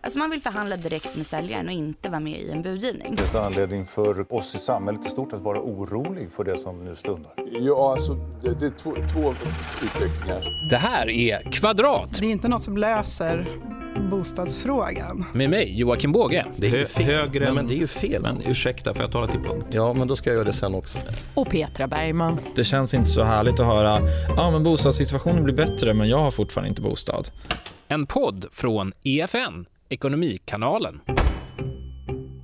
Alltså man vill förhandla direkt med säljaren och inte vara med i en budgivning. Finns det anledning för oss i samhället i stort att vara orolig för det som nu stundar? Ja, alltså det, det är två, två utvecklingar. Det här är Kvadrat Det är inte något som löser bostadsfrågan. med mig, Joakim Båge. Det är ju fel. högre Nej, men det är ju fel. Men ursäkta, får jag tala till punkt? Ja, men då ska jag göra det sen också. Och Petra Bergman. Det känns inte så härligt att höra ja men bostadssituationen blir bättre men jag har fortfarande inte bostad. En podd från EFN, Ekonomikanalen.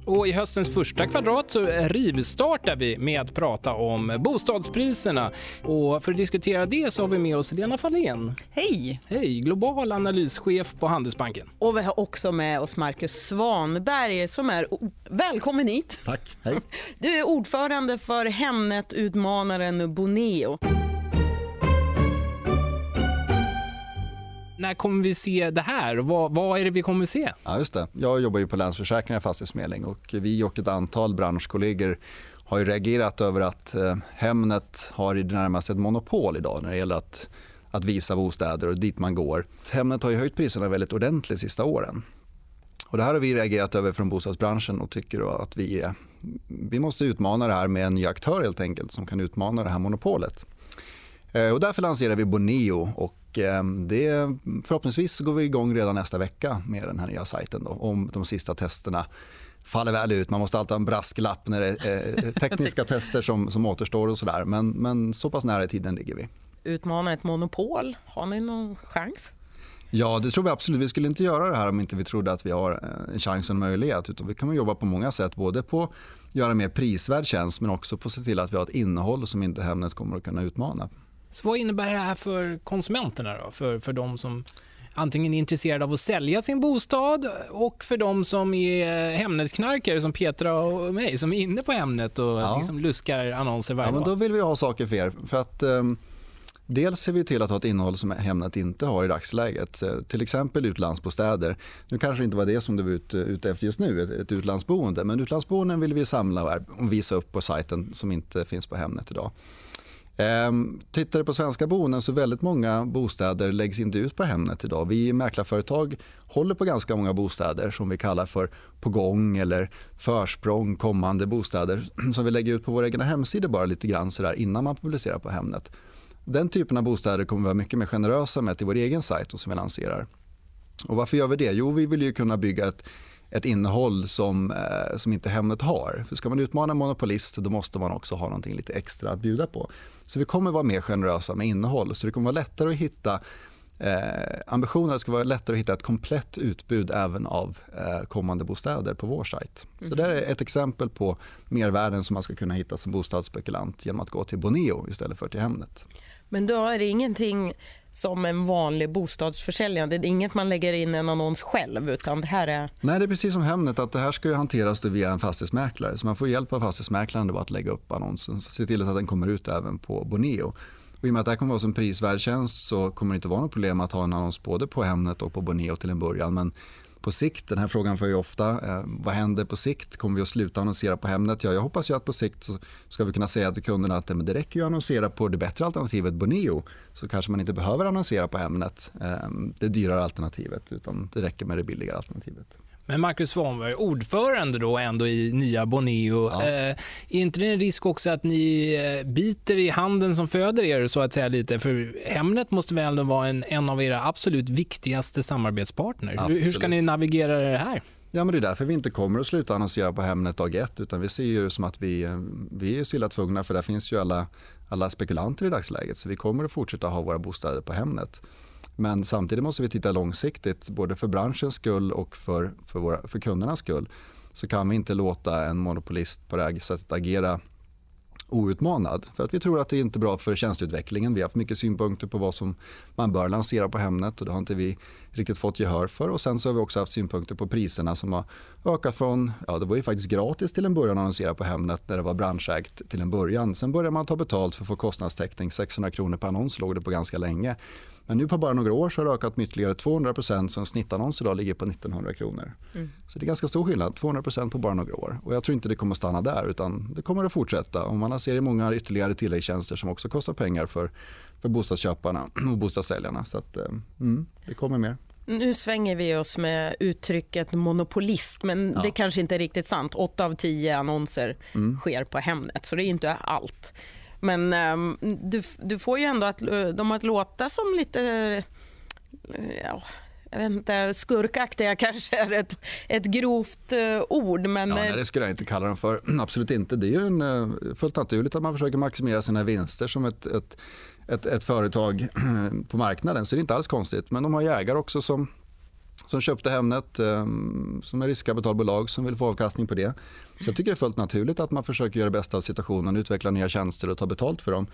Och i höstens första kvadrat så rivstartar vi med att prata om bostadspriserna. Och för att diskutera det så har vi med oss Lena Fahlén. Hej! Hej, global analyschef på Handelsbanken. Och vi har också med oss Marcus Svanberg som är... Välkommen hit! Tack. Hej. Du är ordförande för Hemnet-utmanaren Boneo. När kommer vi se det här? Vad, vad är det vi kommer se? Ja, just det. Jag jobbar ju på Länsförsäkringar Fastighetsförmedling och vi och ett antal branschkollegor har ju reagerat över att eh, Hemnet har i det närmaste ett monopol idag när det gäller att, att visa bostäder och dit man går. Hemnet har ju höjt priserna väldigt ordentligt de sista åren. Och det här har vi reagerat över från bostadsbranschen och tycker då att vi, vi måste utmana det här med en ny aktör helt enkelt som kan utmana det här monopolet. Eh, och därför lanserar vi Boneo och det, förhoppningsvis så går vi igång redan nästa vecka med den här nya sajten då, om de sista testerna faller väl ut. Man måste alltid ha en brasklapp när det är eh, tekniska tester som, som återstår och sådär. Men, men så pass nära i tiden ligger vi. Utmana ett monopol. Har ni någon chans? Ja, det tror vi absolut. Vi skulle inte göra det här om inte vi trodde att vi har eh, en chans och en möjlighet. Utan vi kan jobba på många sätt, både på att göra mer prisvärd tjänst men också på att se till att vi har ett innehåll som inte Hemnet kommer att kunna utmana. Så vad innebär det här för konsumenterna då? För, för de som antingen är intresserade av att sälja sin bostad och för de som är Hemnetknarkare som Petra och mig som är inne på Hemnet och Ja. liksom luskar annonser varje Ja, men då vill vi ha saker för er. För att, ehm, dels ser vi till att ha ett innehåll som Hemnet inte har i dagsläget. Eh, till exempel utlandsbostäder. Nu kanske det inte var det som du var ute, ute efter just nu, ett, ett utlandsboende. Men utlandsboenden vill vi samla och visa upp på sajten som inte finns på Hemnet idag. Ehm, tittar du på svenska boenden så väldigt många bostäder läggs inte ut på Hemnet idag. Vi mäklarföretag håller på ganska många bostäder som vi kallar för på gång eller försprång kommande bostäder som vi lägger ut på våra egna hemsidor bara lite grann sådär innan man publicerar på Hemnet. Den typen av bostäder kommer vi vara mycket mer generösa med till vår egen sajt och som vi lanserar. Och varför gör vi det? Jo, vi vill ju kunna bygga ett, ett innehåll som, eh, som inte Hemnet har. För ska man utmana en monopolist då måste man också ha någonting lite extra att bjuda på. Så vi kommer vara mer generösa med innehåll. Så det kommer vara lättare att hitta Eh, ambitionen att det ska vara lättare att hitta ett komplett utbud även av eh, kommande bostäder på vår sajt. Så det är ett exempel på mervärden som man ska kunna hitta som bostadsspekulant genom att gå till Boneo istället för till Hemnet. Men då är det ingenting som en vanlig bostadsförsäljare. Det är inget man lägger in en annons själv utan det här är... Nej, det är precis som Hemnet att det här ska hanteras via en fastighetsmäklare. Så man får hjälp av fastighetsmäklaren att lägga upp annonsen. Se till att den kommer ut även på Boneo. Och I och med att det här kommer vara en prisvärd tjänst så kommer det inte vara något problem att ha en annons både på Hemnet och på Boneo till en början. Men på sikt, den här frågan får jag ju ofta, eh, vad händer på sikt? Kommer vi att sluta annonsera på Hemnet? Ja, jag hoppas ju att på sikt så ska vi kunna säga till kunderna att men det räcker ju att annonsera på det bättre alternativet Boneo. Så kanske man inte behöver annonsera på Hemnet, eh, det dyrare alternativet, utan det räcker med det billigare alternativet. Men Marcus Svanberg, ordförande då ändå i nya Boneo. Ja. Eh, är inte det en risk också att ni eh, biter i handen som föder er så att säga lite? För Hemnet måste väl ändå vara en, en av era absolut viktigaste samarbetspartner. Hur, hur ska Absolut. ni navigera det här? Ja, men det är därför vi inte kommer att sluta annonsera på Hemnet dag ett. Utan vi ser ju det som att vi, eh, vi är stilla tvungna för där finns ju alla, alla spekulanter i dagsläget. Så vi kommer att fortsätta ha våra bostäder på Hemnet. Men samtidigt måste vi titta långsiktigt, både för branschens skull och för, för, våra, för kundernas skull. Så kan vi inte låta en monopolist på det här sättet agera outmanad. För att vi tror att det är inte bra för tjänsteutvecklingen. Vi har haft mycket synpunkter på vad som man bör lansera på Hemnet och det har inte vi riktigt fått gehör för. Och sen så har vi också haft synpunkter på priserna som har ökat från, ja det var ju faktiskt gratis till en början att annonsera på Hemnet när det var branschägt till en början. Sen började man ta betalt för att få kostnadstäckning, 600 kronor per annons låg det på ganska länge. Men nu på bara några år så har det ökat med ytterligare 200 så en snittannons idag ligger på 1900 kronor. Så det är ganska stor skillnad, 200% på bara några år. Och jag tror inte det kommer att stanna där utan det kommer att fortsätta. Och man ser många ytterligare tilläggstjänster som också kostar pengar för, för bostadsköparna och bostadssäljarna. Så att, eh, mm, det kommer mer. Nu svänger vi oss med uttrycket monopolist, men Ja. det kanske inte är riktigt sant. Åtta av tio annonser Mm. sker på Hemnet, så det är inte allt. Men ehm, du, du får ju ändå att, de att låta som lite... eh, Ja, jag vet inte, skurkaktiga kanske är ett, ett grovt eh, ord, men... Ja, eh, nej, det skulle jag inte kalla dem för. Absolut inte. Det är ju en, eh, fullt naturligt att man försöker maximera sina vinster som ett, ett, ett, ett företag på marknaden. Så det är inte alls konstigt. Men de har ju ägare också som, som köpte Hemnet, eh, som är riskkapitalbolag som vill få avkastning på det. Så jag tycker det är fullt naturligt att man försöker göra det bästa av situationen, utveckla nya tjänster och ta betalt för dem.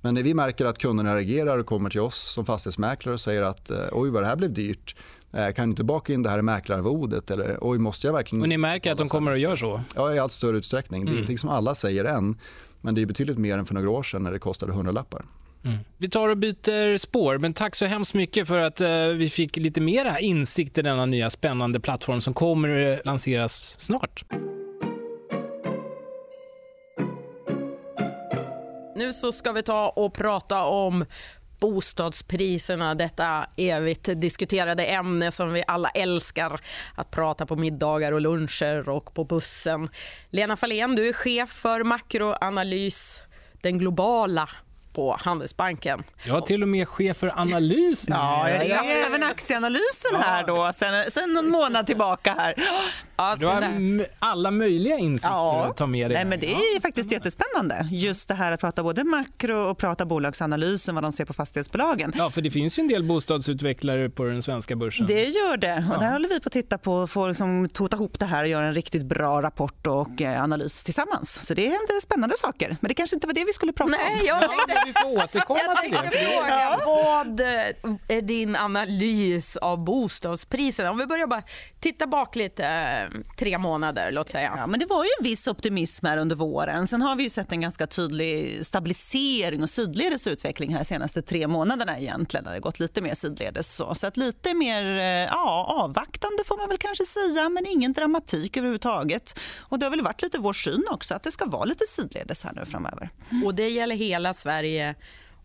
Men när vi märker att kunderna reagerar och kommer till oss som fastighetsmäklare och säger att eh, oj vad det här blev dyrt, Eh, kan du inte baka in det här i mäklararvodet eller oj måste jag verkligen Och ni märker att de kommer att göra så? Ja, i allt större utsträckning. Det är Mm. ingenting som alla säger än, men det är betydligt mer än för några år sedan när det kostade 100 Mm. Vi tar och byter spår, men tack så hemskt mycket för att eh, vi fick lite mera insikt i denna nya spännande plattform som kommer att lanseras snart. Nu så ska vi ta och prata om bostadspriserna, detta evigt diskuterade ämne som vi alla älskar att prata på middagar och luncher och på bussen. Lena Fahlén, du är chef för makroanalys, den globala på Handelsbanken. Jag har till och med chef för analys nu. Ja, jag är även aktieanalysen här då sen, sen någon månad tillbaka här. Ja, Du har där. alla möjliga insikter Ja. att ta med dig. Nej, men det är faktiskt jättespännande. Just det här att prata både makro och prata bolagsanalysen, vad de ser på fastighetsbolagen. Ja, för det finns ju en del bostadsutvecklare på den svenska börsen. Det gör det. Och där håller vi på att titta på och få liksom tota ihop det här och göra en riktigt bra rapport och eh, analys tillsammans. Så det händer spännande saker. Men det kanske inte var det vi skulle prata om. Nej, jag tänkte, Vi får återkomma jag till det. tänkte fråga, vad är din analys av bostadspriserna? Om vi börjar bara titta bak lite, tre månader låt säga. Ja, men det var ju en viss optimism här under våren. Sen har vi ju sett en ganska tydlig stabilisering och sidledes utveckling här senaste tre månaderna egentligen. Där det gått lite mer sidledes så. Så att lite mer eh, ja, avvaktande får man väl kanske säga, men ingen dramatik överhuvudtaget. Och det har väl varit lite vår syn också att det ska vara lite sidledes här nu framöver. Och det gäller hela Sverige Yeah.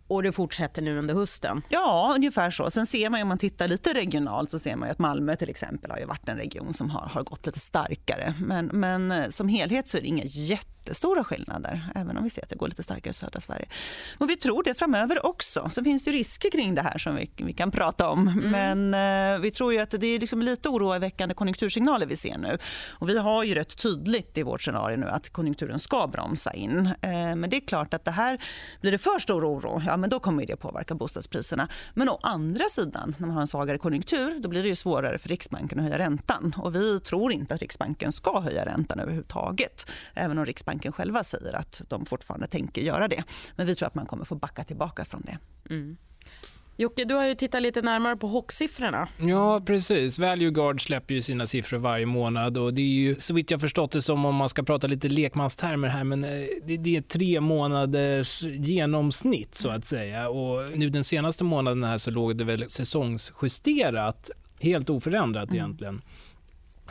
Och det fortsätter nu under hösten. Ja, ungefär så. Sen ser man ju, om man tittar lite regionalt så ser man att Malmö till exempel har varit en region som har, har gått lite starkare. Men, men eh, som helhet så är det inga jättestora skillnader, även om vi ser att det går lite starkare i södra Sverige. Och vi tror det framöver också. Så finns det risker kring det här som vi, vi kan prata om. Men eh, vi tror ju att det är liksom lite oroväckande konjunktursignaler vi ser nu. Och vi har ju rätt tydligt i vårt scenario nu att konjunkturen ska bromsa in. Eh, men det är klart att det här blir det för stor oro, ja men då kommer det påverka bostadspriserna. Men å andra sidan, när man har en svagare konjunktur, då blir det ju svårare för Riksbanken att höja räntan. Och vi tror inte att Riksbanken ska höja räntan överhuvudtaget. Även om Riksbanken själva säger att de fortfarande tänker göra det. Men vi tror att man kommer få backa tillbaka från det. Mm. Jocke, du har ju tittat lite närmare på HOC-siffrorna. Ja, precis. Value Guard släpper ju sina siffror varje månad och det är ju så vitt jag förstått det som om man ska prata lite lekmanstermer här, men eh, det, är tre månaders genomsnitt så att säga och nu den senaste månaden här så låg det väl säsongsjusterat, helt oförändrat egentligen.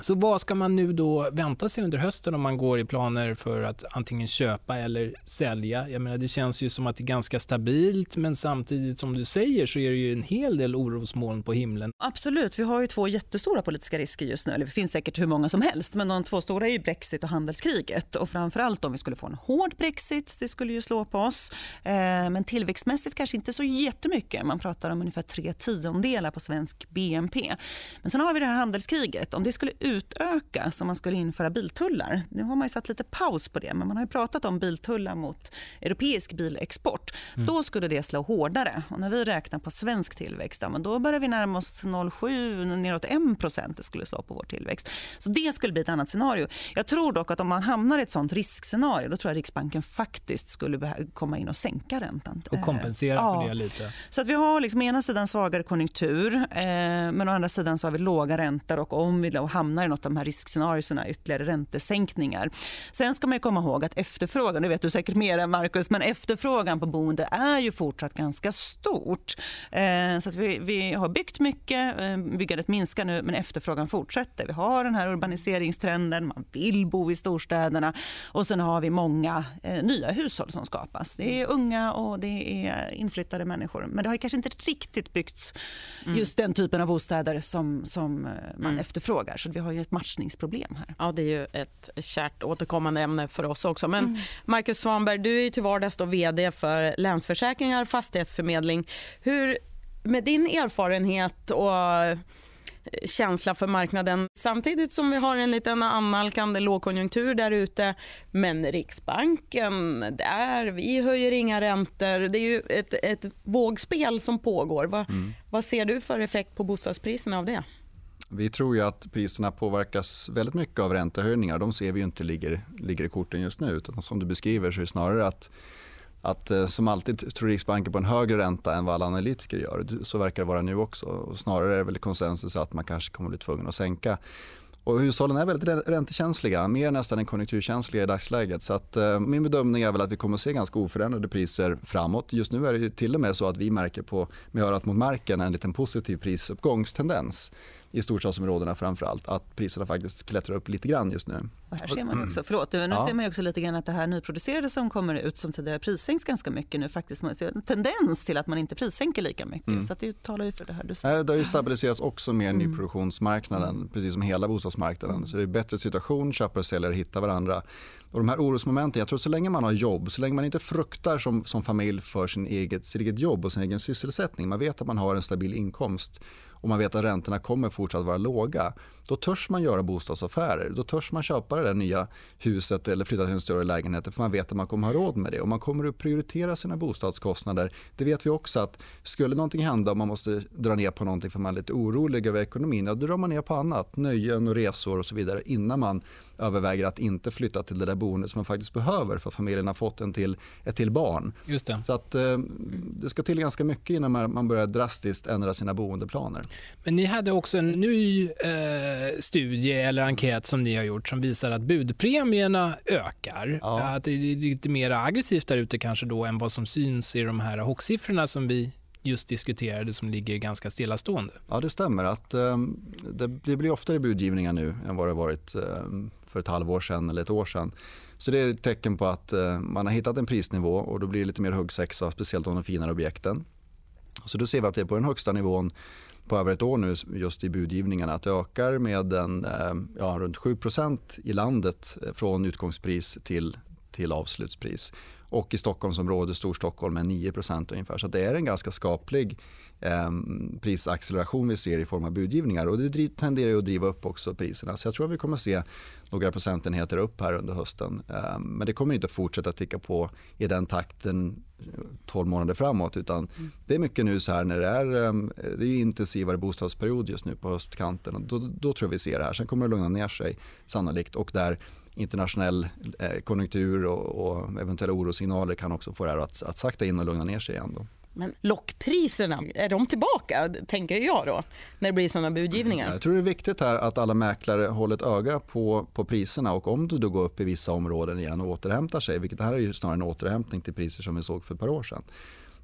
Så vad ska man nu då vänta sig under hösten om man går i planer för att antingen köpa eller sälja? Jag menar, det känns ju som att det är ganska stabilt men samtidigt som du säger så är det ju en hel del orosmoln på himlen. Absolut, vi har ju två jättestora politiska risker just nu. Eller det finns säkert hur många som helst, men de två stora är ju Brexit och handelskriget. Och framförallt om vi skulle få en hård Brexit, det skulle ju slå på oss. Eh, men tillväxtmässigt kanske inte så jättemycket. Man pratar om ungefär tre tiondelar på svensk BNP. Men sen har vi det här handelskriget. Om det skulle utökas, om man skulle införa biltullar. Nu har man ju satt lite paus på det, men man har ju pratat om biltullar mot europeisk bilexport. Då skulle det slå hårdare. Och när vi räknar på svensk tillväxt, men då börjar vi närma oss 0,7, neråt 1 procent det skulle slå på vår tillväxt. Så det skulle bli ett annat scenario. Jag tror dock att om man hamnar i ett sånt riskscenario, då tror jag Riksbanken faktiskt skulle komma in och sänka räntan. Och kompensera Eh, för ja. det lite. Så att vi har liksom ena sidan svagare konjunktur, eh, men å andra sidan så har vi låga räntor och om vi då hamnar senare något av de här riskscenarierna ytterligare räntesänkningar. Sen ska man komma ihåg att efterfrågan, det vet du säkert mer än Marcus, men efterfrågan på boende är ju fortsatt ganska stort. Eh, så att vi, vi har byggt mycket, eh, byggandet minskar nu men efterfrågan fortsätter. Vi har den här urbaniseringstrenden, man vill bo i storstäderna och sen har vi många eh, nya hushåll som skapas. Det är unga och det är inflyttade människor men det har kanske inte riktigt byggts mm. just den typen av bostäder som, som man mm. efterfrågar. Så vi har ju ett matchningsproblem här. Ja, det är ju ett kärt återkommande ämne för oss också. Men mm. Marcus Svanberg, du är ju till vardags då vd för Länsförsäkringar Fastighetsförmedling. Hur, med din erfarenhet och känsla för marknaden samtidigt som vi har en liten annalkande lågkonjunktur där ute. Men Riksbanken, där, vi höjer inga räntor. Det är ju ett, ett vågspel som pågår. Va, mm. Vad ser du för effekt på bostadspriserna av det? Vi tror ju att priserna påverkas väldigt mycket av räntehöjningar. De ser vi ju inte ligger, ligger i korten just nu. Utan som du beskriver så är det snarare att att eh, som alltid tror Riksbanken på en högre ränta än vad alla analytiker gör. Så verkar det vara nu också. Och snarare är det väl konsensus att man kanske kommer bli tvungen att sänka. Och hushållen är väldigt räntekänsliga, mer nästan än konjunkturkänsliga i dagsläget. Så att, eh, min bedömning är väl att vi kommer att se ganska oförändrade priser framåt. Just nu är det till och med så att vi märker på, med örat mot marken en liten positiv prisuppgångstendens i storstadsområdena framför allt, att priserna faktiskt klättrar upp lite grann just nu. Och här ser man också, förlåt, nu ja. ser man också lite grann att det här nyproducerade som kommer ut som tidigare prissänks ganska mycket nu faktiskt, man ser en tendens till att man inte prissänker lika mycket. Mm. Så det talar ju för det här du säger. Det har ju stabiliserats också mer mm. nyproduktionsmarknaden, mm. precis som hela bostadsmarknaden. Så det är bättre situation, köpare och säljare hittar varandra. Och de här orosmomenten, jag tror så länge man har jobb, så länge man inte fruktar som, som familj för sin eget, sitt eget jobb och sin egen sysselsättning, man vet att man har en stabil inkomst och man vet att räntorna kommer fortsatt vara låga, då törs man göra bostadsaffärer. Då törs man köpa det där nya huset eller flytta till en större lägenhet för man vet att man kommer ha råd med det och man kommer att prioritera sina bostadskostnader. Det vet vi också att skulle någonting hända och man måste dra ner på någonting för man är lite orolig över ekonomin, ja, då drar man ner på annat, nöjen och resor och så vidare innan man överväger att inte flytta till det där boendet som man faktiskt behöver för att familjen har fått en till, ett till barn. Just det. Så att, eh, det ska till ganska mycket innan man börjar drastiskt ändra sina boendeplaner. Men ni hade också en ny eh, studie eller enkät som ni har gjort som visar att budpremierna ökar. Ja. Att det är lite mer aggressivt där ute kanske då än vad som syns i de här hockeysiffrorna som vi just diskuterade som ligger ganska stillastående. Ja, det stämmer. Att, eh, det, det, blir oftare budgivningar nu än vad det varit eh, för ett halvår sedan eller ett år sedan. Så det är ett tecken på att eh, man har hittat en prisnivå och då blir det lite mer huggsexa, speciellt om de finare objekten. Så då ser vi att det är på den högsta nivån på över ett år nu just i budgivningarna. Att det ökar med en, eh, ja, runt 7% i landet eh, från utgångspris till, till avslutspris. Och i Stockholmsområdet, Storstockholm, med 9% ungefär. Så det är en ganska skaplig eh, prisacceleration vi ser i form av budgivningar. Och det tenderar att driva upp också priserna. Så jag tror att vi kommer att se några procentenheter upp här under hösten. Eh, men det kommer inte att fortsätta ticka på i den takten 12 månader framåt. Utan mm. Det är mycket nu så här när det är, ehm, det är intensivare bostadsperiod just nu på höstkanten. Och då, då tror jag vi ser det här. Sen kommer det lugna ner sig sannolikt. Och där internationell eh, konjunktur och, och eventuella orosignaler kan också få det här att, att sakta in och lugna ner sig igen. Då. Men lockpriserna, är de tillbaka, tänker jag då, när det blir sådana budgivningar? Jag tror det är viktigt här att alla mäklare håller ett öga på, på priserna och om du då går upp i vissa områden igen och återhämtar sig, vilket det här är ju snarare en återhämtning till priser som vi såg för ett par år sedan.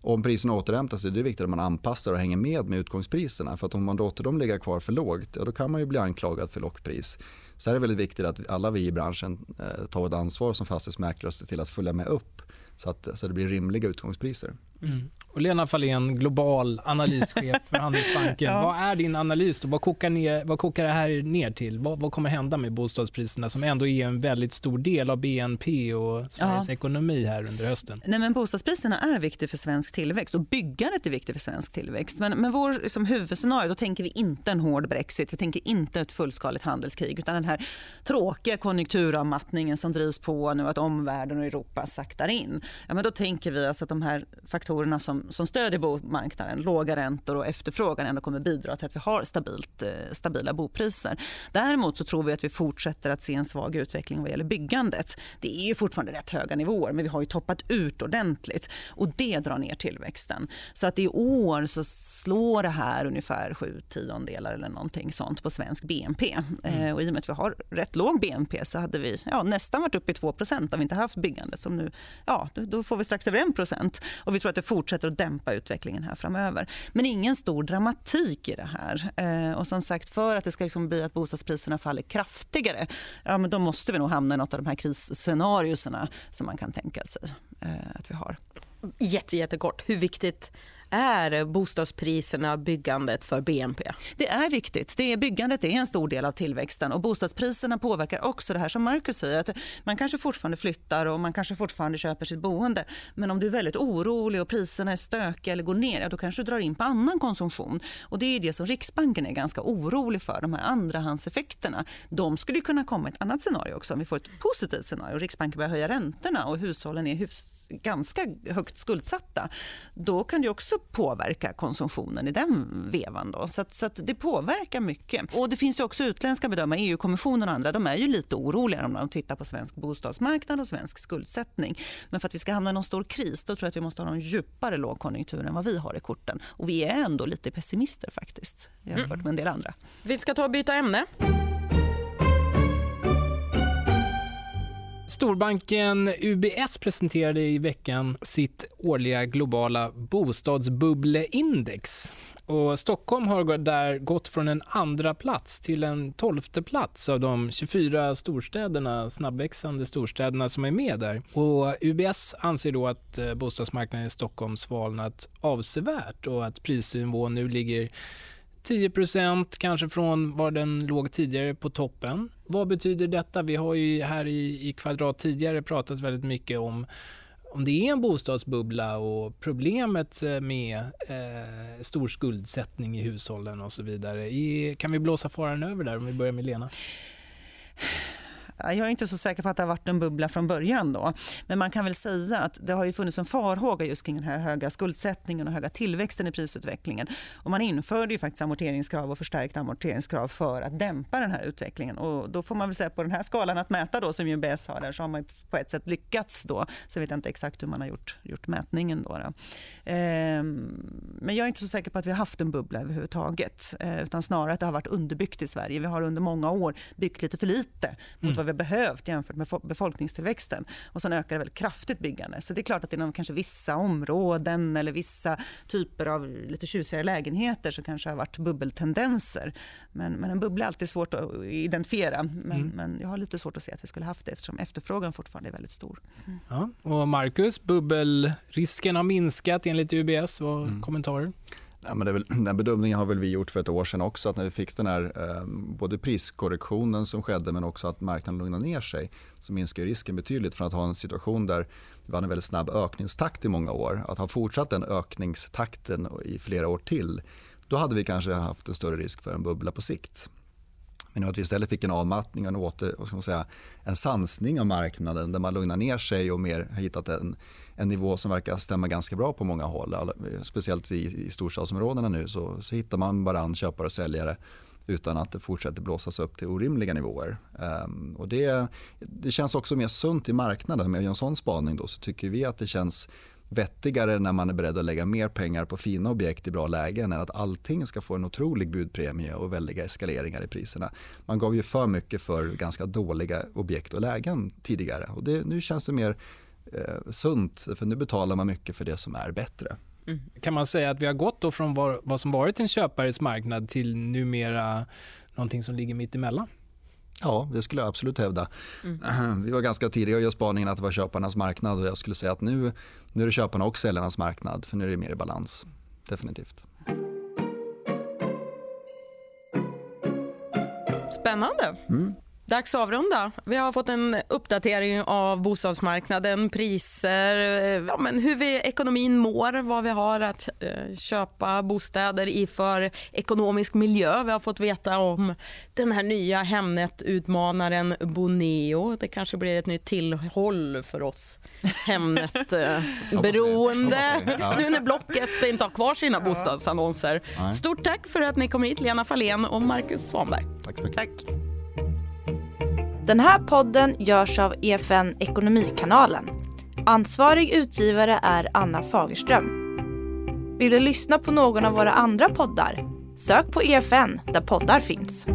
Och om priserna återhämtar sig, det är viktigt att man anpassar och hänger med med utgångspriserna. För att om man låter dem ligga kvar för lågt, ja, då kan man ju bli anklagad för lockpris. Så här är det väldigt viktigt att alla vi i branschen eh, tar ett ansvar som fastighetsmäklare och ser till att följa med upp så att så det blir rimliga utgångspriser. Mm. Och Lena Fahlén, global analyschef för Handelsbanken. ja. Vad är din analys? Då? Vad, kokar ner, vad kokar det här ner till? Vad, vad, kommer hända med bostadspriserna som ändå är en väldigt stor del av BNP och Sveriges ja. ekonomi här under hösten? Nej, men bostadspriserna är viktiga för svensk tillväxt och byggandet är viktigt för svensk tillväxt. Men med vår liksom, huvudscenario då tänker vi inte en hård brexit, vi tänker inte ett fullskaligt handelskrig utan den här tråkiga konjunkturavmattningen som drivs på nu att omvärlden och Europa saktar in. Ja, men då tänker vi alltså att de här faktorerna som som stödjer bomarknaden, låga räntor och efterfrågan ändå kommer bidra till att vi har stabilt, eh, stabila bopriser. Däremot så tror vi att vi fortsätter att se en svag utveckling vad gäller byggandet. Det är ju fortfarande rätt höga nivåer men vi har ju toppat ut ordentligt och det drar ner tillväxten. Så att i år så slår det här ungefär sju tiondelar eller någonting sånt på svensk BNP. Mm. Eh, och i och med att vi har rätt låg BNP så hade vi ja, nästan varit uppe i 2% om vi inte haft byggandet. Som nu, ja, då får vi strax över 1 och vi tror att det fortsätter att dämpa utvecklingen här framöver. Men ingen stor dramatik i det här. Eh, och som sagt, för att det ska liksom bli att bostadspriserna faller kraftigare, ja, men då måste vi nog hamna i något av de här krisscenarierna som man kan tänka sig eh, att vi har. Jätte, jättekort, hur viktigt är bostadspriserna, byggandet för BNP? Det är viktigt. Det är, byggandet är en stor del av tillväxten och bostadspriserna påverkar också det här som Marcus säger. Att man kanske fortfarande flyttar och man kanske fortfarande köper sitt boende. Men om du är väldigt orolig och priserna är stökiga eller går ner, ja, då kanske du drar in på annan konsumtion. Och det är det som Riksbanken är ganska orolig för, de här andrahandseffekterna. De skulle kunna komma i ett annat scenario också, om vi får ett positivt scenario. Riksbanken börjar höja räntorna och hushållen är ganska högt skuldsatta. Då kan det också påverka konsumtionen i den vevan. Då. Så, att, så att det påverkar mycket. Och det finns ju också utländska bedömare, EU-kommissionen och andra, de är ju lite oroliga om de tittar på svensk bostadsmarknad och svensk skuldsättning. Men för att vi ska hamna i någon stor kris, då tror jag att vi måste ha en djupare lågkonjunktur än vad vi har i korten. Och vi är ändå lite pessimister faktiskt, jämfört mm. med en del andra. Vi ska ta och byta ämne. Storbanken UBS presenterade i veckan sitt årliga globala bostadsbubbleindex. Och Stockholm har där gått från en andra plats till en tolfte plats av de 24 storstäderna, snabbväxande storstäderna som är med där. Och UBS anser då att eh, bostadsmarknaden i Stockholm svalnat avsevärt och att prisnivån nu ligger 10% kanske från var den låg tidigare på toppen. Vad betyder detta? Vi har ju här i, i Kvadrat tidigare pratat väldigt mycket om om det är en bostadsbubbla och problemet eh, med eh, stor skuldsättning i hushållen och så vidare. I, kan vi blåsa faran över där om vi börjar med Lena? Jag är inte så säker på att det har varit en bubbla från början. Då. Men man kan väl säga att det har ju funnits en farhåga just kring den här höga skuldsättningen och höga tillväxten i prisutvecklingen. Och man införde ju faktiskt amorteringskrav och förstärkt amorteringskrav för att dämpa den här utvecklingen. Och då får man väl säga på den här skalan att mäta då, som UBS har där, så har man på ett sätt lyckats då. Vet jag inte exakt hur man har gjort, gjort mätningen då. då. Ehm, men jag är inte så säker på att vi har haft en bubbla överhuvudtaget. Ehm, utan snarare att det har varit underbyggt i Sverige. Vi har under många år byggt lite för lite mot mm. vad vi behövt jämfört med befolkningstillväxten. Och sen ökar det väldigt kraftigt byggande. Så det är klart att inom kanske vissa områden eller vissa typer av lite tjusigare lägenheter så kanske det har varit bubbeltendenser. Men, men en bubbla är alltid svårt att identifiera. Men, mm. men jag har lite svårt att se att vi skulle haft det eftersom efterfrågan fortfarande är väldigt stor. Mm. Ja, och Marcus, bubbelrisken har minskat enligt UBS. Vad mm. kommentarer? Ja, men väl, den bedömningen har väl vi gjort för ett år sedan också. Att när vi fick den här eh, både priskorrektionen som skedde men också att marknaden lugnade ner sig så minskar risken betydligt från att ha en situation där vi hade en väldigt snabb ökningstakt i många år. Att ha fortsatt den ökningstakten i flera år till då hade vi kanske haft en större risk för en bubbla på sikt. Men att vi istället fick en avmattning och en, åter, vad ska man säga, en sansning av marknaden där man lugnar ner sig och mer har hittat en, en nivå som verkar stämma ganska bra på många håll. Speciellt i, i storstadsområdena nu så, så hittar man varann köpare och säljare utan att det fortsätter blåsas upp till orimliga nivåer. Um, och det, det känns också mer sunt i marknaden. Med en sån spaning då, så tycker vi att det känns vettigare när man är beredd att lägga mer pengar på fina objekt i bra lägen än att allting ska få en otrolig budpremie och väldiga eskaleringar i priserna. Man gav ju för mycket för ganska dåliga objekt och lägen tidigare och det, nu känns det mer eh, sunt för nu betalar man mycket för det som är bättre. Mm. Kan man säga att vi har gått då från vad, vad som varit en köpares marknad till numera någonting som ligger mitt emellan? Ja, det skulle jag absolut hävda. Mm. Vi var ganska tidiga att göra spaningen att det var köparnas marknad och jag skulle säga att nu, nu är det köparna och säljarnas marknad för nu är det mer i balans. Definitivt. Spännande. Mm. Dags att avrunda. Vi har fått en uppdatering av bostadsmarknaden, priser, ja, men hur vi, ekonomin mår, vad vi har att eh, köpa bostäder i för ekonomisk miljö. Vi har fått veta om den här nya Hemnet-utmanaren Boneo. Det kanske blir ett nytt tillhåll för oss Hemnet-beroende. Ja. Nu när Blocket inte har kvar sina bostadsannonser. Nej. Stort tack för att ni kom hit, Lena Fahlén och Marcus Svanberg. Tack så mycket. Tack. Den här podden görs av EFN Ekonomikanalen. Ansvarig utgivare är Anna Fagerström. Vill du lyssna på någon av våra andra poddar? Sök på EFN där poddar finns.